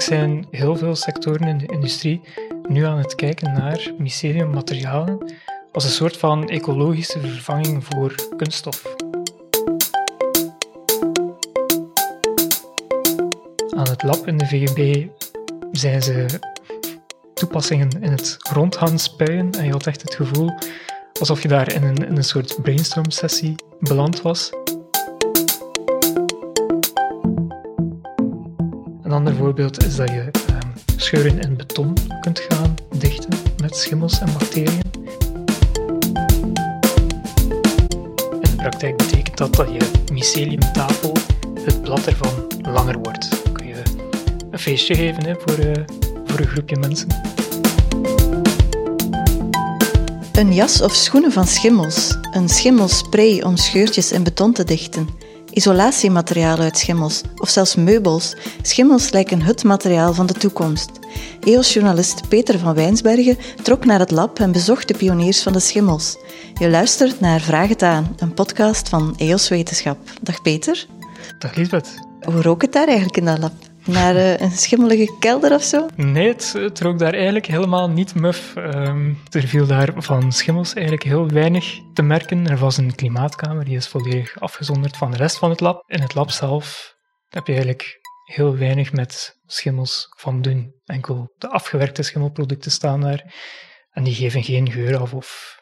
zijn heel veel sectoren in de industrie nu aan het kijken naar myceliummaterialen als een soort van ecologische vervanging voor kunststof. Aan het lab in de VUB zijn ze toepassingen in het rond gaan spuien en je had echt het gevoel alsof je daar in een, in een soort brainstorm-sessie beland was. Een ander voorbeeld is dat je ehm, scheuren in beton kunt gaan dichten met schimmels en bacteriën. In de praktijk betekent dat dat je myceliumtafel, het blad ervan, langer wordt. Dan kun je een feestje geven voor, uh, voor een groepje mensen. Een jas of schoenen van schimmels, een schimmelspray om scheurtjes in beton te dichten, isolatiemateriaal uit schimmels of zelfs meubels. Schimmels lijken het materiaal van de toekomst. EOS-journalist Peter van Wijnsbergen trok naar het lab en bezocht de pioniers van de schimmels. Je luistert naar Vraag het aan, een podcast van EOS Wetenschap. Dag Peter. Dag Lisbeth. Hoe rook het daar eigenlijk in dat lab? Naar uh, een schimmelige kelder of zo? Nee, het, rook daar eigenlijk helemaal niet muf. Um, er viel daar van schimmels eigenlijk heel weinig te merken. Er was een klimaatkamer, die is volledig afgezonderd van de rest van het lab. In het lab zelf heb je eigenlijk heel weinig met schimmels van doen. Enkel de afgewerkte schimmelproducten staan daar. En die geven geen geur af of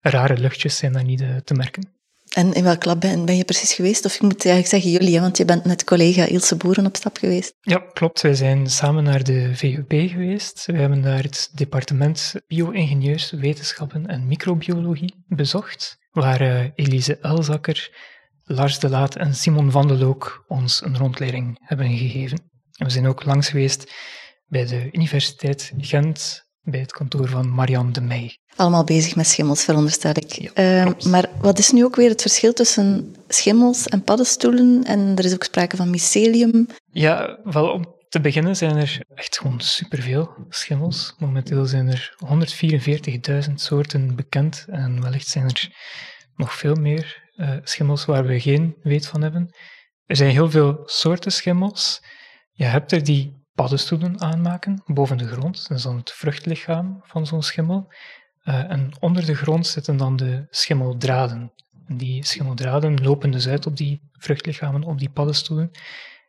rare luchtjes zijn daar niet uh, te merken. En in welk lab ben, je precies geweest? Of ik moet eigenlijk zeggen jullie, want je bent met collega Ilse Boeren op stap geweest. Ja, klopt. Wij zijn samen naar de VUB geweest. We hebben daar het departement Bio-ingenieurswetenschappen en Microbiologie bezocht, waar uh, Elise Elzakker, Lars de Laat en Simon van de Look ons een rondleiding hebben gegeven. En we zijn ook langs geweest bij de Universiteit Gent, bij het kantoor van Marianne de Meij. Allemaal bezig met schimmels, veronderstel ik. Ja, uh, maar wat is nu ook weer het verschil tussen schimmels en paddenstoelen? En er is ook sprake van mycelium. Ja, wel om te beginnen zijn er echt gewoon superveel schimmels. Momenteel zijn er 144.000 soorten bekend en wellicht zijn er nog veel meer uh, schimmels waar we geen weet van hebben. Er zijn heel veel soorten schimmels. Je hebt er die paddenstoelen aanmaken boven de grond. Dat is dan het vruchtlichaam van zo'n schimmel. Uh, en onder de grond zitten dan de schimmeldraden. En die schimmeldraden lopen dus uit op die vruchtlichamen, op die paddenstoelen.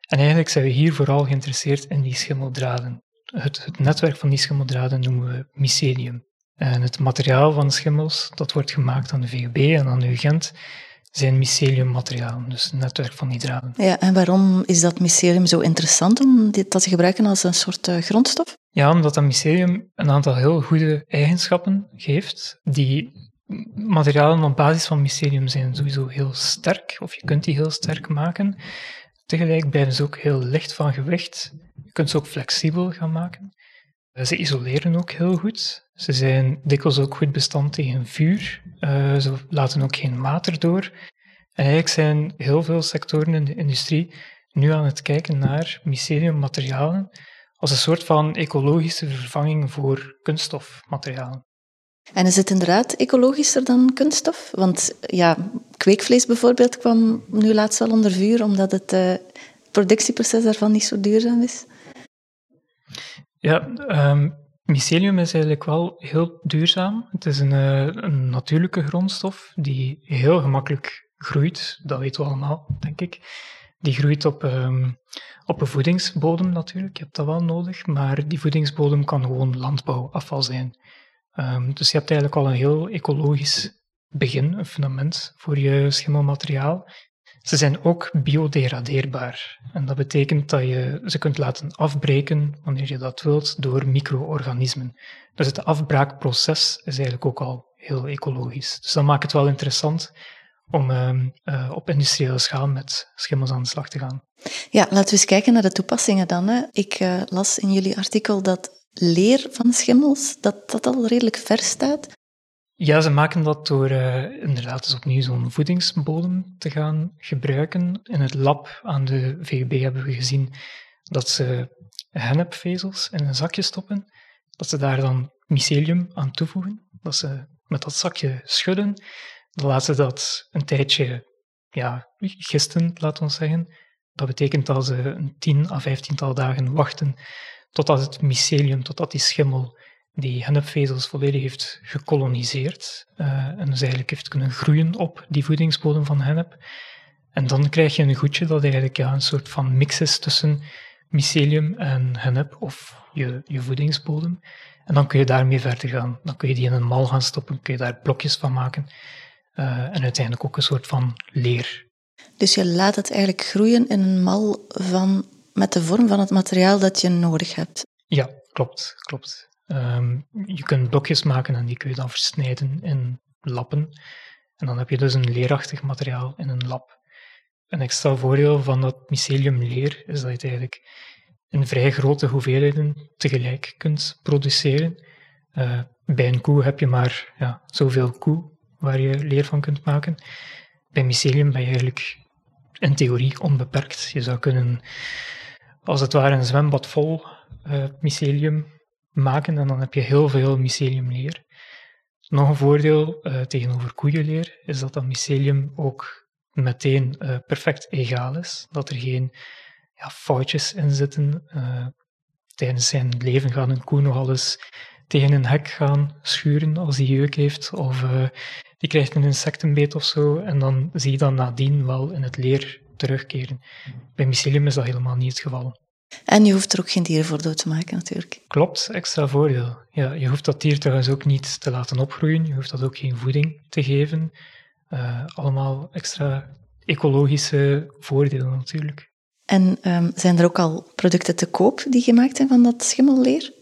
En eigenlijk zijn we hier vooral geïnteresseerd in die schimmeldraden. Het, het netwerk van die schimmeldraden noemen we mycelium. En het materiaal van schimmels, dat wordt gemaakt aan de VUB en aan de UGent, zijn myceliummateriaal, dus een netwerk van die draden. Ja, en waarom is dat mycelium zo interessant om dit te gebruiken als een soort uh, grondstof? Ja, omdat dat mycelium een aantal heel goede eigenschappen geeft. Die materialen op basis van mycelium zijn sowieso heel sterk, of je kunt die heel sterk maken. Tegelijk blijven ze ook heel licht van gewicht. Je kunt ze ook flexibel gaan maken. Ze isoleren ook heel goed. Ze zijn dikwijls ook goed bestand tegen vuur. Uh, ze laten ook geen water door. En eigenlijk zijn heel veel sectoren in de industrie nu aan het kijken naar myceliummaterialen als een soort van ecologische vervanging voor kunststofmaterialen. En is het inderdaad ecologischer dan kunststof? Want ja, kweekvlees bijvoorbeeld kwam nu laatst wel onder vuur omdat het uh, productieproces daarvan niet zo duurzaam is. Ja, um, mycelium is eigenlijk wel heel duurzaam. Het is een, uh, een natuurlijke grondstof die heel gemakkelijk groeit. Dat weten we allemaal, denk ik. Die groeit op, um, op een voedingsbodem natuurlijk. Je hebt dat wel nodig, maar die voedingsbodem kan gewoon landbouwafval zijn. Um, dus je hebt eigenlijk al een heel ecologisch begin, een fundament voor je schimmelmateriaal. Ze zijn ook biodegradeerbaar. En dat betekent dat je ze kunt laten afbreken, wanneer je dat wilt, door micro-organismen. Dus het afbraakproces is eigenlijk ook al heel ecologisch. Dus dat maakt het wel interessant om uh, op industriële schaal met schimmels aan de slag te gaan. Ja, laten we eens kijken naar de toepassingen dan. Hè. Ik uh, las in jullie artikel dat leer van schimmels, dat dat al redelijk ver staat. Ja, ze maken dat door uh, inderdaad dus opnieuw zo'n voedingsbodem te gaan gebruiken. In het lab aan de VUB hebben we gezien dat ze hennepvezels in een zakje stoppen, dat ze daar dan mycelium aan toevoegen, dat ze met dat zakje schudden, dan laten ze dat een tijdje ja, gisten, laten we zeggen. Dat betekent dat ze een tien à vijftiental dagen wachten totdat het mycelium, totdat die schimmel die hennepvezels volledig heeft gekoloniseerd uh, en dus eigenlijk heeft kunnen groeien op die voedingsbodem van hennep. En dan krijg je een goedje dat eigenlijk ja, een soort van mix is tussen mycelium en hennep of je, je voedingsbodem. En dan kun je daarmee verder gaan. Dan kun je die in een mal gaan stoppen, kun je daar blokjes van maken. Uh, en uiteindelijk ook een soort van leer. Dus je laat het eigenlijk groeien in een mal van, met de vorm van het materiaal dat je nodig hebt. Ja, klopt, klopt. Um, je kunt blokjes maken en die kun je dan versnijden in lappen. En dan heb je dus een leerachtig materiaal in een lab. Een extra voordeel van dat myceliumleer is dat je het eigenlijk in vrij grote hoeveelheden tegelijk kunt produceren. Uh, bij een koe heb je maar ja, zoveel koe waar je leer van kunt maken. Bij mycelium ben je eigenlijk in theorie onbeperkt. Je zou kunnen, als het ware, een zwembad vol uh, mycelium maken en dan heb je heel veel myceliumleer. Nog een voordeel uh, tegenover koeienleer is dat dat mycelium ook meteen uh, perfect egaal is. Dat er geen ja, foutjes in zitten. Uh, tijdens zijn leven gaat een koe nog alles tegen een hek gaan schuren als hij jeuk heeft. Of die krijgt een insectenbeet of zo. En dan zie je dat nadien wel in het leer terugkeren. Bij mycelium is dat helemaal niet het geval. En je hoeft er ook geen dieren voor dood te maken, natuurlijk. Klopt, extra voordeel. Ja, je hoeft dat dier trouwens ook niet te laten opgroeien. Je hoeft dat ook geen voeding te geven. Uh, allemaal extra ecologische voordelen natuurlijk. En um, zijn er ook al producten te koop die gemaakt zijn van dat schimmelleer?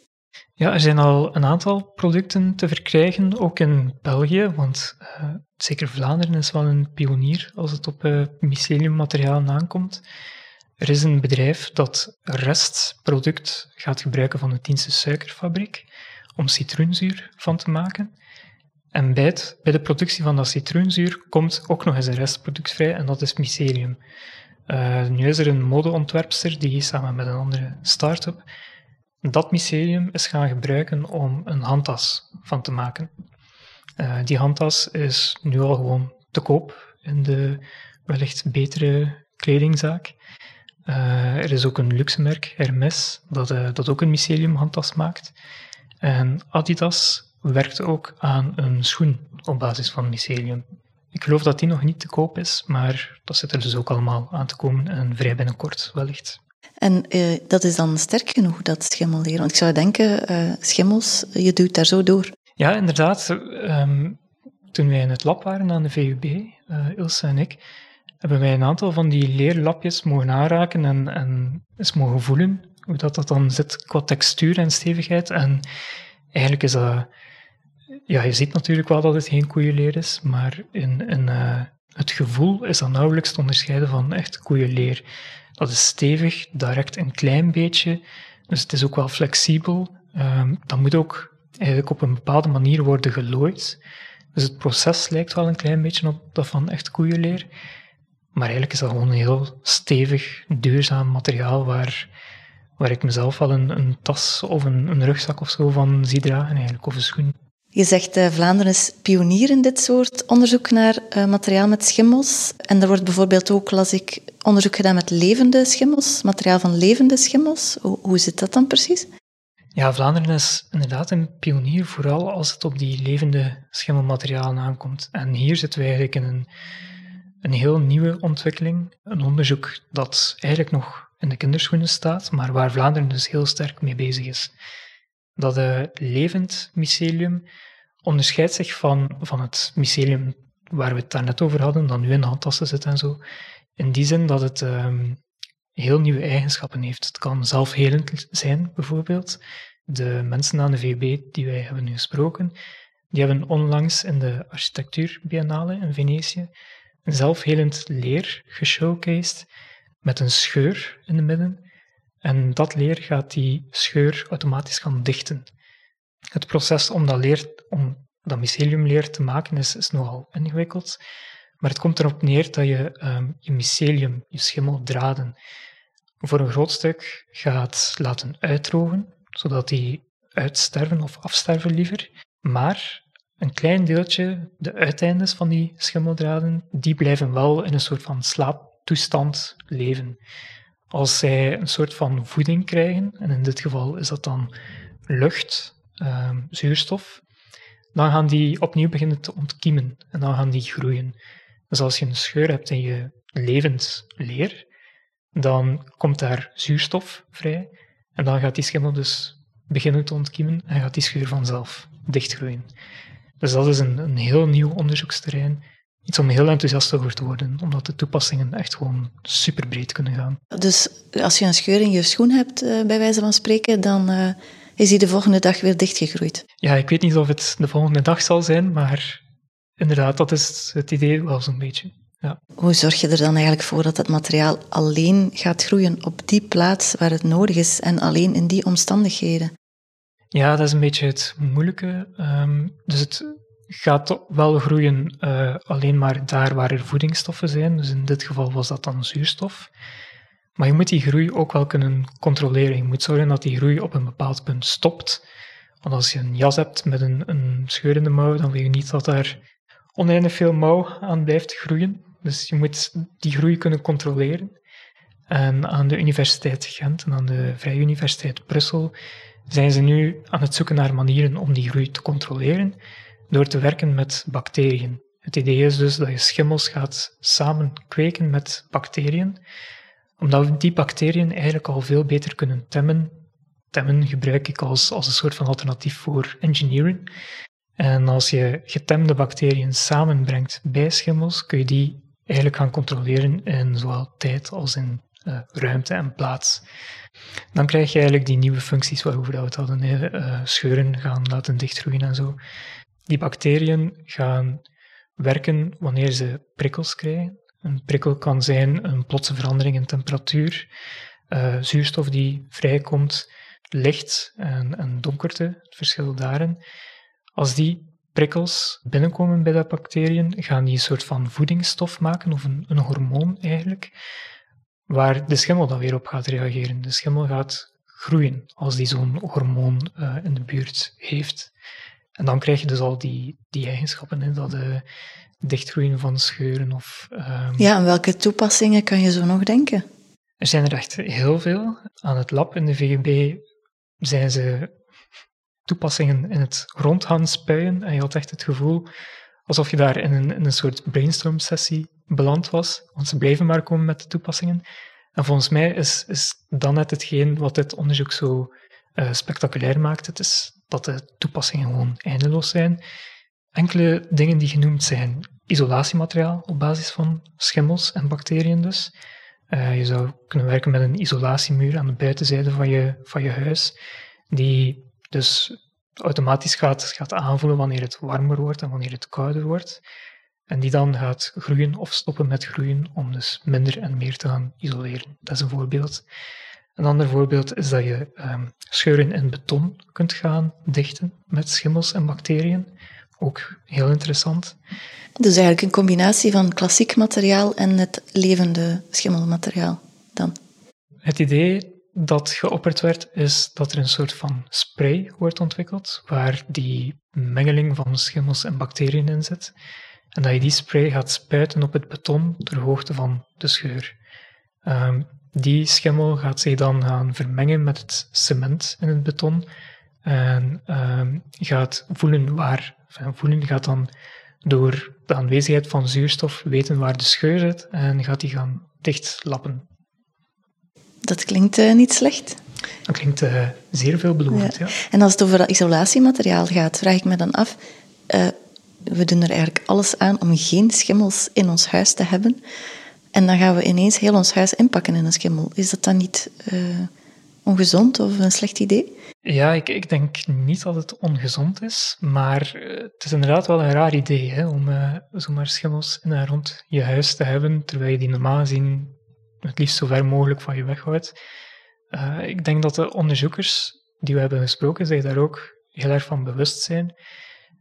Ja, er zijn al een aantal producten te verkrijgen, ook in België, want uh, zeker Vlaanderen is wel een pionier als het op uh, myceliummateriaal aankomt. Er is een bedrijf dat restproduct gaat gebruiken van de Tienste suikerfabriek om citroenzuur van te maken. En bij, bij de productie van dat citroenzuur komt ook nog eens een restproduct vrij en dat is mycelium. Uh, nu is er een modeontwerpster die samen met een andere start-up dat mycelium is gaan gebruiken om een handtas van te maken. Uh, die handtas is nu al gewoon te koop in de wellicht betere kledingzaak. Uh, er is ook een luxe merk, Hermes, dat, uh, dat ook een mycelium handtas maakt. En Adidas werkt ook aan een schoen op basis van mycelium. Ik geloof dat die nog niet te koop is, maar dat zit er dus ook allemaal aan te komen en vrij binnenkort wellicht. En uh, dat is dan sterk genoeg, dat schimmelleer? Want ik zou denken, schimmels, je duwt daar zo door. Ja, inderdaad. Um, toen wij in het lab waren aan de VUB, Ilse en ik, hebben wij een aantal van die leerlapjes mogen aanraken en, en eens mogen voelen hoe dat, dat dan zit qua textuur en stevigheid. En eigenlijk is dat... Ja, je ziet natuurlijk wel dat het geen koeienleer is, maar in, uh, het gevoel is dat nauwelijks te onderscheiden van echt koeienleer. Dat is stevig, direct een klein beetje, dus het is ook wel flexibel. Um, dat moet ook eigenlijk op een bepaalde manier worden gelooid. Dus het proces lijkt wel een klein beetje op dat van echt koeienleer. Maar eigenlijk is dat gewoon een heel stevig, duurzaam materiaal waar, waar ik mezelf wel een, een tas of een, een rugzak of zo van zie dragen, eigenlijk, of een schoen. Je zegt uh, Vlaanderen is pionier in dit soort onderzoek naar uh, materiaal met schimmels. En er wordt bijvoorbeeld ook, las ik, onderzoek gedaan met levende schimmels, materiaal van levende schimmels. Hoe, hoe zit dat dan precies? Ja, Vlaanderen is inderdaad een pionier, vooral als het op die levende schimmelmaterialen aankomt. En hier zitten we eigenlijk in een een heel nieuwe ontwikkeling. Een onderzoek dat eigenlijk nog in de kinderschoenen staat, maar waar Vlaanderen dus heel sterk mee bezig is. Dat uh, levend mycelium onderscheidt zich van, van het mycelium waar we het daarnet over hadden, dat nu in de handtassen zit en zo. In die zin dat het um, heel nieuwe eigenschappen heeft. Het kan zelfhelend zijn, bijvoorbeeld. De mensen aan de VB die wij hebben nu gesproken, die hebben onlangs in de architectuurbiennale in Venetië zelfhelend leer geshowcased met een scheur in de midden. En dat leer gaat die scheur automatisch gaan dichten. Het proces om dat, leer, om dat myceliumleer te maken is, nogal ingewikkeld. Maar het komt erop neer dat je um, je mycelium, je schimmeldraden, voor een groot stuk gaat laten uitdrogen, zodat die uitsterven of afsterven liever. Maar een klein deeltje, de uiteindes van die schimmeldraden, die blijven wel in een soort van slaap toestand leven. Als zij een soort van voeding krijgen, en in dit geval is dat dan lucht, um, zuurstof, dan gaan die opnieuw beginnen te ontkiemen en dan gaan die groeien. Dus als je een scheur hebt in je levend leer, dan komt daar zuurstof vrij en dan gaat die schimmel dus beginnen te ontkiemen en gaat die scheur vanzelf dichtgroeien. Dus dat is een, een heel nieuw onderzoeksterrein. Iets om heel enthousiast over te worden, omdat de toepassingen echt gewoon super breed kunnen gaan. Dus als je een scheur in je schoen hebt, eh, bij wijze van spreken, dan uh, is die de volgende dag weer dichtgegroeid? Ja, ik weet niet of het de volgende dag zal zijn, maar inderdaad, dat is het idee wel zo'n beetje. Ja. Hoe zorg je er dan eigenlijk voor dat het materiaal alleen gaat groeien op die plaats waar het nodig is en alleen in die omstandigheden? Ja, dat is een beetje het moeilijke. Ehm, dus het gaat wel groeien uh, alleen maar daar waar er voedingsstoffen zijn. Dus in dit geval was dat dan zuurstof. Maar je moet die groei ook wel kunnen controleren. Je moet zorgen dat die groei op een bepaald punt stopt. Want als je een jas hebt met een, een mouw, dan wil je niet dat daar oneindig veel mouw aan blijft groeien. Dus je moet die groei kunnen controleren. En aan de Universiteit Gent en aan de Vrije Universiteit Brussel zijn ze nu aan het zoeken naar manieren om die groei te controleren door te werken met bacteriën. Het idee is dus dat je schimmels gaat samen kweken met bacteriën, omdat die bacteriën eigenlijk al veel beter kunnen temmen. Temmen gebruik ik als, als een soort van alternatief voor engineering. En als je getemde bacteriën samenbrengt bij schimmels, kun je die eigenlijk gaan controleren in zowel tijd als in uh, ruimte en plaats. Dan krijg je eigenlijk die nieuwe functies waarover we het hadden, uh, scheuren gaan laten dichtgroeien en zo. Die bacteriën gaan werken wanneer ze prikkels krijgen. Een prikkel kan zijn een plotse verandering in temperatuur, uh, zuurstof die vrijkomt, licht en, en donkerte, het verschil daarin. Als die prikkels binnenkomen bij de bacteriën, gaan die een soort van voedingsstof maken, of een, een hormoon eigenlijk, waar de schimmel dan weer op gaat reageren. De schimmel gaat groeien als die zo'n hormoon uh, in de buurt heeft. En dan krijg je dus al die, die eigenschappen, hè, dat uh, dichtgroeien van scheuren of... Um... Ja, en welke toepassingen kan je zo nog denken? Er zijn er echt heel veel. Aan het lab in de VGB zijn ze toepassingen in het rond gaan spuien en je had echt het gevoel alsof je daar in een, een soort brainstorm-sessie beland was, want ze blijven maar komen met de toepassingen. En volgens mij is, is dat net hetgeen wat dit onderzoek zo uh, spectaculair maakt. Het is dat de toepassingen gewoon eindeloos zijn. Enkele dingen die genoemd zijn isolatiemateriaal op basis van schimmels en bacteriën dus. Uh, je zou kunnen werken met een isolatiemuur aan de buitenzijde van je, van je huis, die dus automatisch gaat, gaat aanvoelen wanneer het warmer wordt en wanneer het kouder wordt. En die dan gaat groeien of stoppen met groeien om dus minder en meer te gaan isoleren. Dat is een voorbeeld. Een ander voorbeeld is dat je um, scheuren in beton kunt gaan dichten met schimmels en bacteriën. Ook heel interessant. Dus eigenlijk een combinatie van klassiek materiaal en het levende schimmelmateriaal dan? Het idee dat geopperd werd, is dat er een soort van spray wordt ontwikkeld, waar die mengeling van schimmels en bacteriën in zit. En dat je die spray gaat spuiten op het beton ter hoogte van de scheur. Um, die schimmel gaat zich dan gaan vermengen met het cement in het beton en um, gaat voelen waar, voelen gaat dan door de aanwezigheid van zuurstof weten waar de scheur zit en gaat die gaan dichtlappen. Dat klinkt uh, niet slecht. Dat klinkt uh, zeer veelbelovend, ja. ja. En als het over dat isolatiemateriaal gaat, vraag ik me dan af... Uh, we doen er eigenlijk alles aan om geen schimmels in ons huis te hebben. En dan gaan we ineens heel ons huis inpakken in een schimmel. Is dat dan niet ongezond of een slecht idee? Ja, ik, ik, denk niet dat het ongezond is, maar het is inderdaad wel een raar idee hè, om uh, zomaar schimmels in en rond je huis te hebben, terwijl je die normaal gezien het liefst zo ver mogelijk van je weghoudt. Uh, ik denk dat de onderzoekers die we hebben gesproken zich daar ook heel erg van bewust zijn.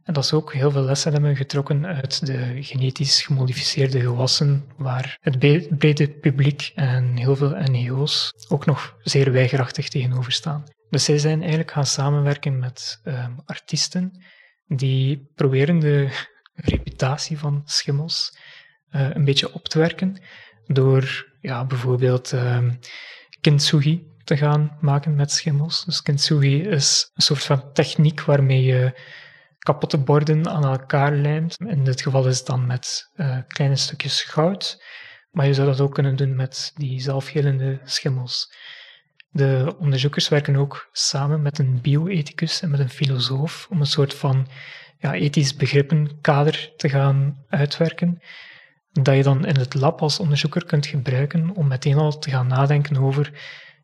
En dat ze ook heel veel lessen hebben getrokken uit de genetisch gemodificeerde gewassen, waar het brede publiek en heel veel NGO's ook nog zeer weigerachtig tegenover staan. Dus zij zijn eigenlijk gaan samenwerken met um, artiesten die proberen de reputatie van schimmels uh, een beetje op te werken door ja, bijvoorbeeld um, kintsugi te gaan maken met schimmels. Dus kintsugi is een soort van techniek waarmee je kapotte borden aan elkaar lijmt. In dit geval is het dan met uh, kleine stukjes goud, maar je zou dat ook kunnen doen met die zelfhelende schimmels. De onderzoekers werken ook samen met een bioethicus en met een filosoof om een soort van ja, ethisch begrippenkader te gaan uitwerken, dat je dan in het lab als onderzoeker kunt gebruiken om meteen al te gaan nadenken over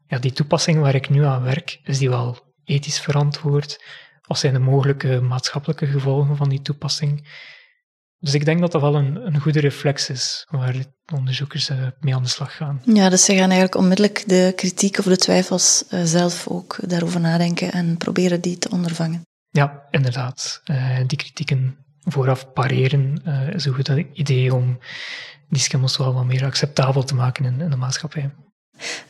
ja, die toepassing waar ik nu aan werk, is die wel ethisch verantwoord? Wat zijn de mogelijke maatschappelijke gevolgen van die toepassing? Dus ik denk dat dat wel een, een goede reflex is waar de onderzoekers uh, mee aan de slag gaan. Ja, dus ze gaan eigenlijk onmiddellijk de kritiek of de twijfels uh, zelf ook daarover nadenken en proberen die te ondervangen. Ja, inderdaad. Uh, die kritieken vooraf pareren is een goed idee om die schimmels wel wat meer acceptabel te maken in, in de maatschappij.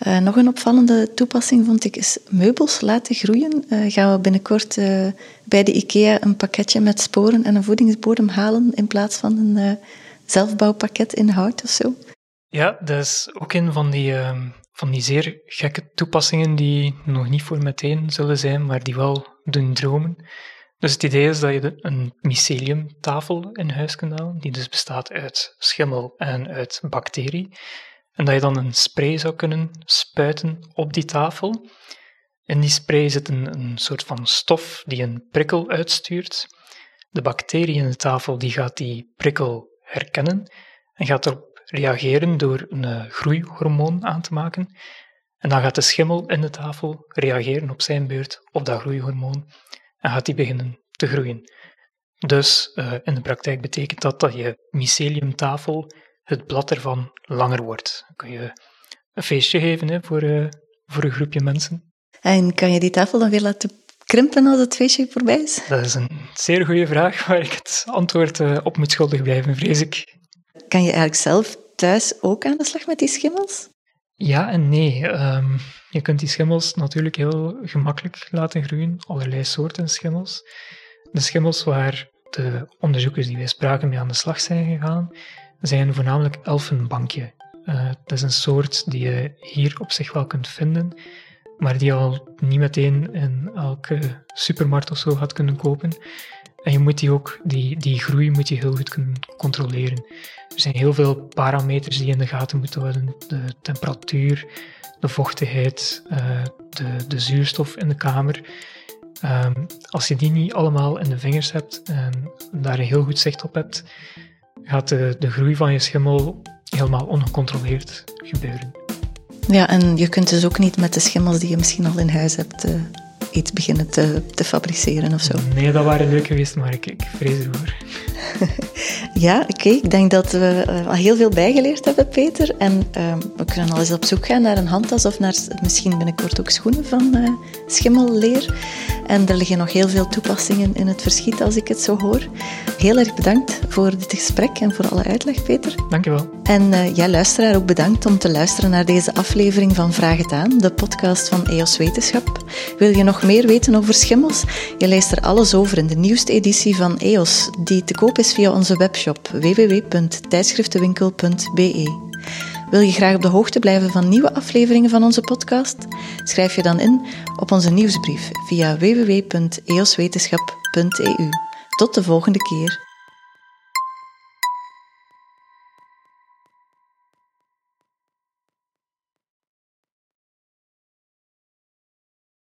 Uh, nog een opvallende toepassing vond ik is meubels laten groeien. Uh, gaan we binnenkort uh, bij de IKEA een pakketje met sporen en een voedingsbodem halen in plaats van een zelfbouwpakket in hout of zo? Ja, dat is ook een van die, ehm, van die zeer gekke toepassingen die nog niet voor meteen zullen zijn, maar die wel doen dromen. Dus het idee is dat je een myceliumtafel in huis kunt halen, die dus bestaat uit schimmel en uit bacterie. En dat je dan een spray zou kunnen spuiten op die tafel. In die spray zit een, een soort van stof die een prikkel uitstuurt. De bacterie in de tafel die gaat die prikkel herkennen en gaat erop reageren door een uh, groeihormoon aan te maken. En dan gaat de schimmel in de tafel reageren op zijn beurt op dat groeihormoon en gaat die beginnen te groeien. Dus uh, in de praktijk betekent dat dat je myceliumtafel het blad ervan langer wordt. Dan kun je een feestje geven hè, voor, uh, voor een groepje mensen. En kan je die tafel dan weer laten krimpen als het feestje voorbij is? Dat is een zeer goede vraag waar ik het antwoord uh, op moet schuldig blijven, vrees ik. Kan je eigenlijk zelf thuis ook aan de slag met die schimmels? Ja en nee. Um, je kunt die schimmels natuurlijk heel gemakkelijk laten groeien, allerlei soorten schimmels. De schimmels waar de onderzoekers die wij spraken mee aan de slag zijn gegaan, zijn voornamelijk elfenbankje. Dat is een soort die je hier op zich wel kunt vinden, maar die al niet meteen in elke supermarkt of zo gaat kunnen kopen. En je moet die ook, die, die groei moet je heel goed kunnen controleren. Er zijn heel veel parameters die je in de gaten moeten houden. De temperatuur, de vochtigheid, uh, de, de zuurstof in de kamer. Um, als je die niet allemaal in de vingers hebt en daar een heel goed zicht op hebt, gaat de, de groei van je schimmel helemaal ongecontroleerd gebeuren. Ja, en je kunt dus ook niet met de schimmels die je misschien al in huis hebt uh, iets beginnen te, te fabriceren of zo. Nee, dat waren leuk geweest, maar ik, ik vrees ervoor. ja, oké. Ik denk dat we uh, al heel veel bijgeleerd hebben, Peter. En uh, we kunnen al eens op zoek gaan naar een handtas of naar misschien binnenkort ook schoenen van uh, schimmelleer. En er liggen nog heel veel toepassingen in het verschiet als ik het zo hoor. Heel erg bedankt voor dit gesprek en voor alle uitleg, Peter. Dankjewel. En uh, jij luisteraar ook bedankt om te luisteren naar deze aflevering van Vraag het aan, de podcast van EOS Wetenschap. Wil je nog meer weten over schimmels? Je leest er alles over in de nieuwste editie van EOS, die te koop is via onze webshop www.tijdschriftenwinkel.be. Wil je graag op de hoogte blijven van nieuwe afleveringen van onze podcast? Schrijf je dan in op onze nieuwsbrief via www.eoswetenschap.eu. Tot de volgende keer.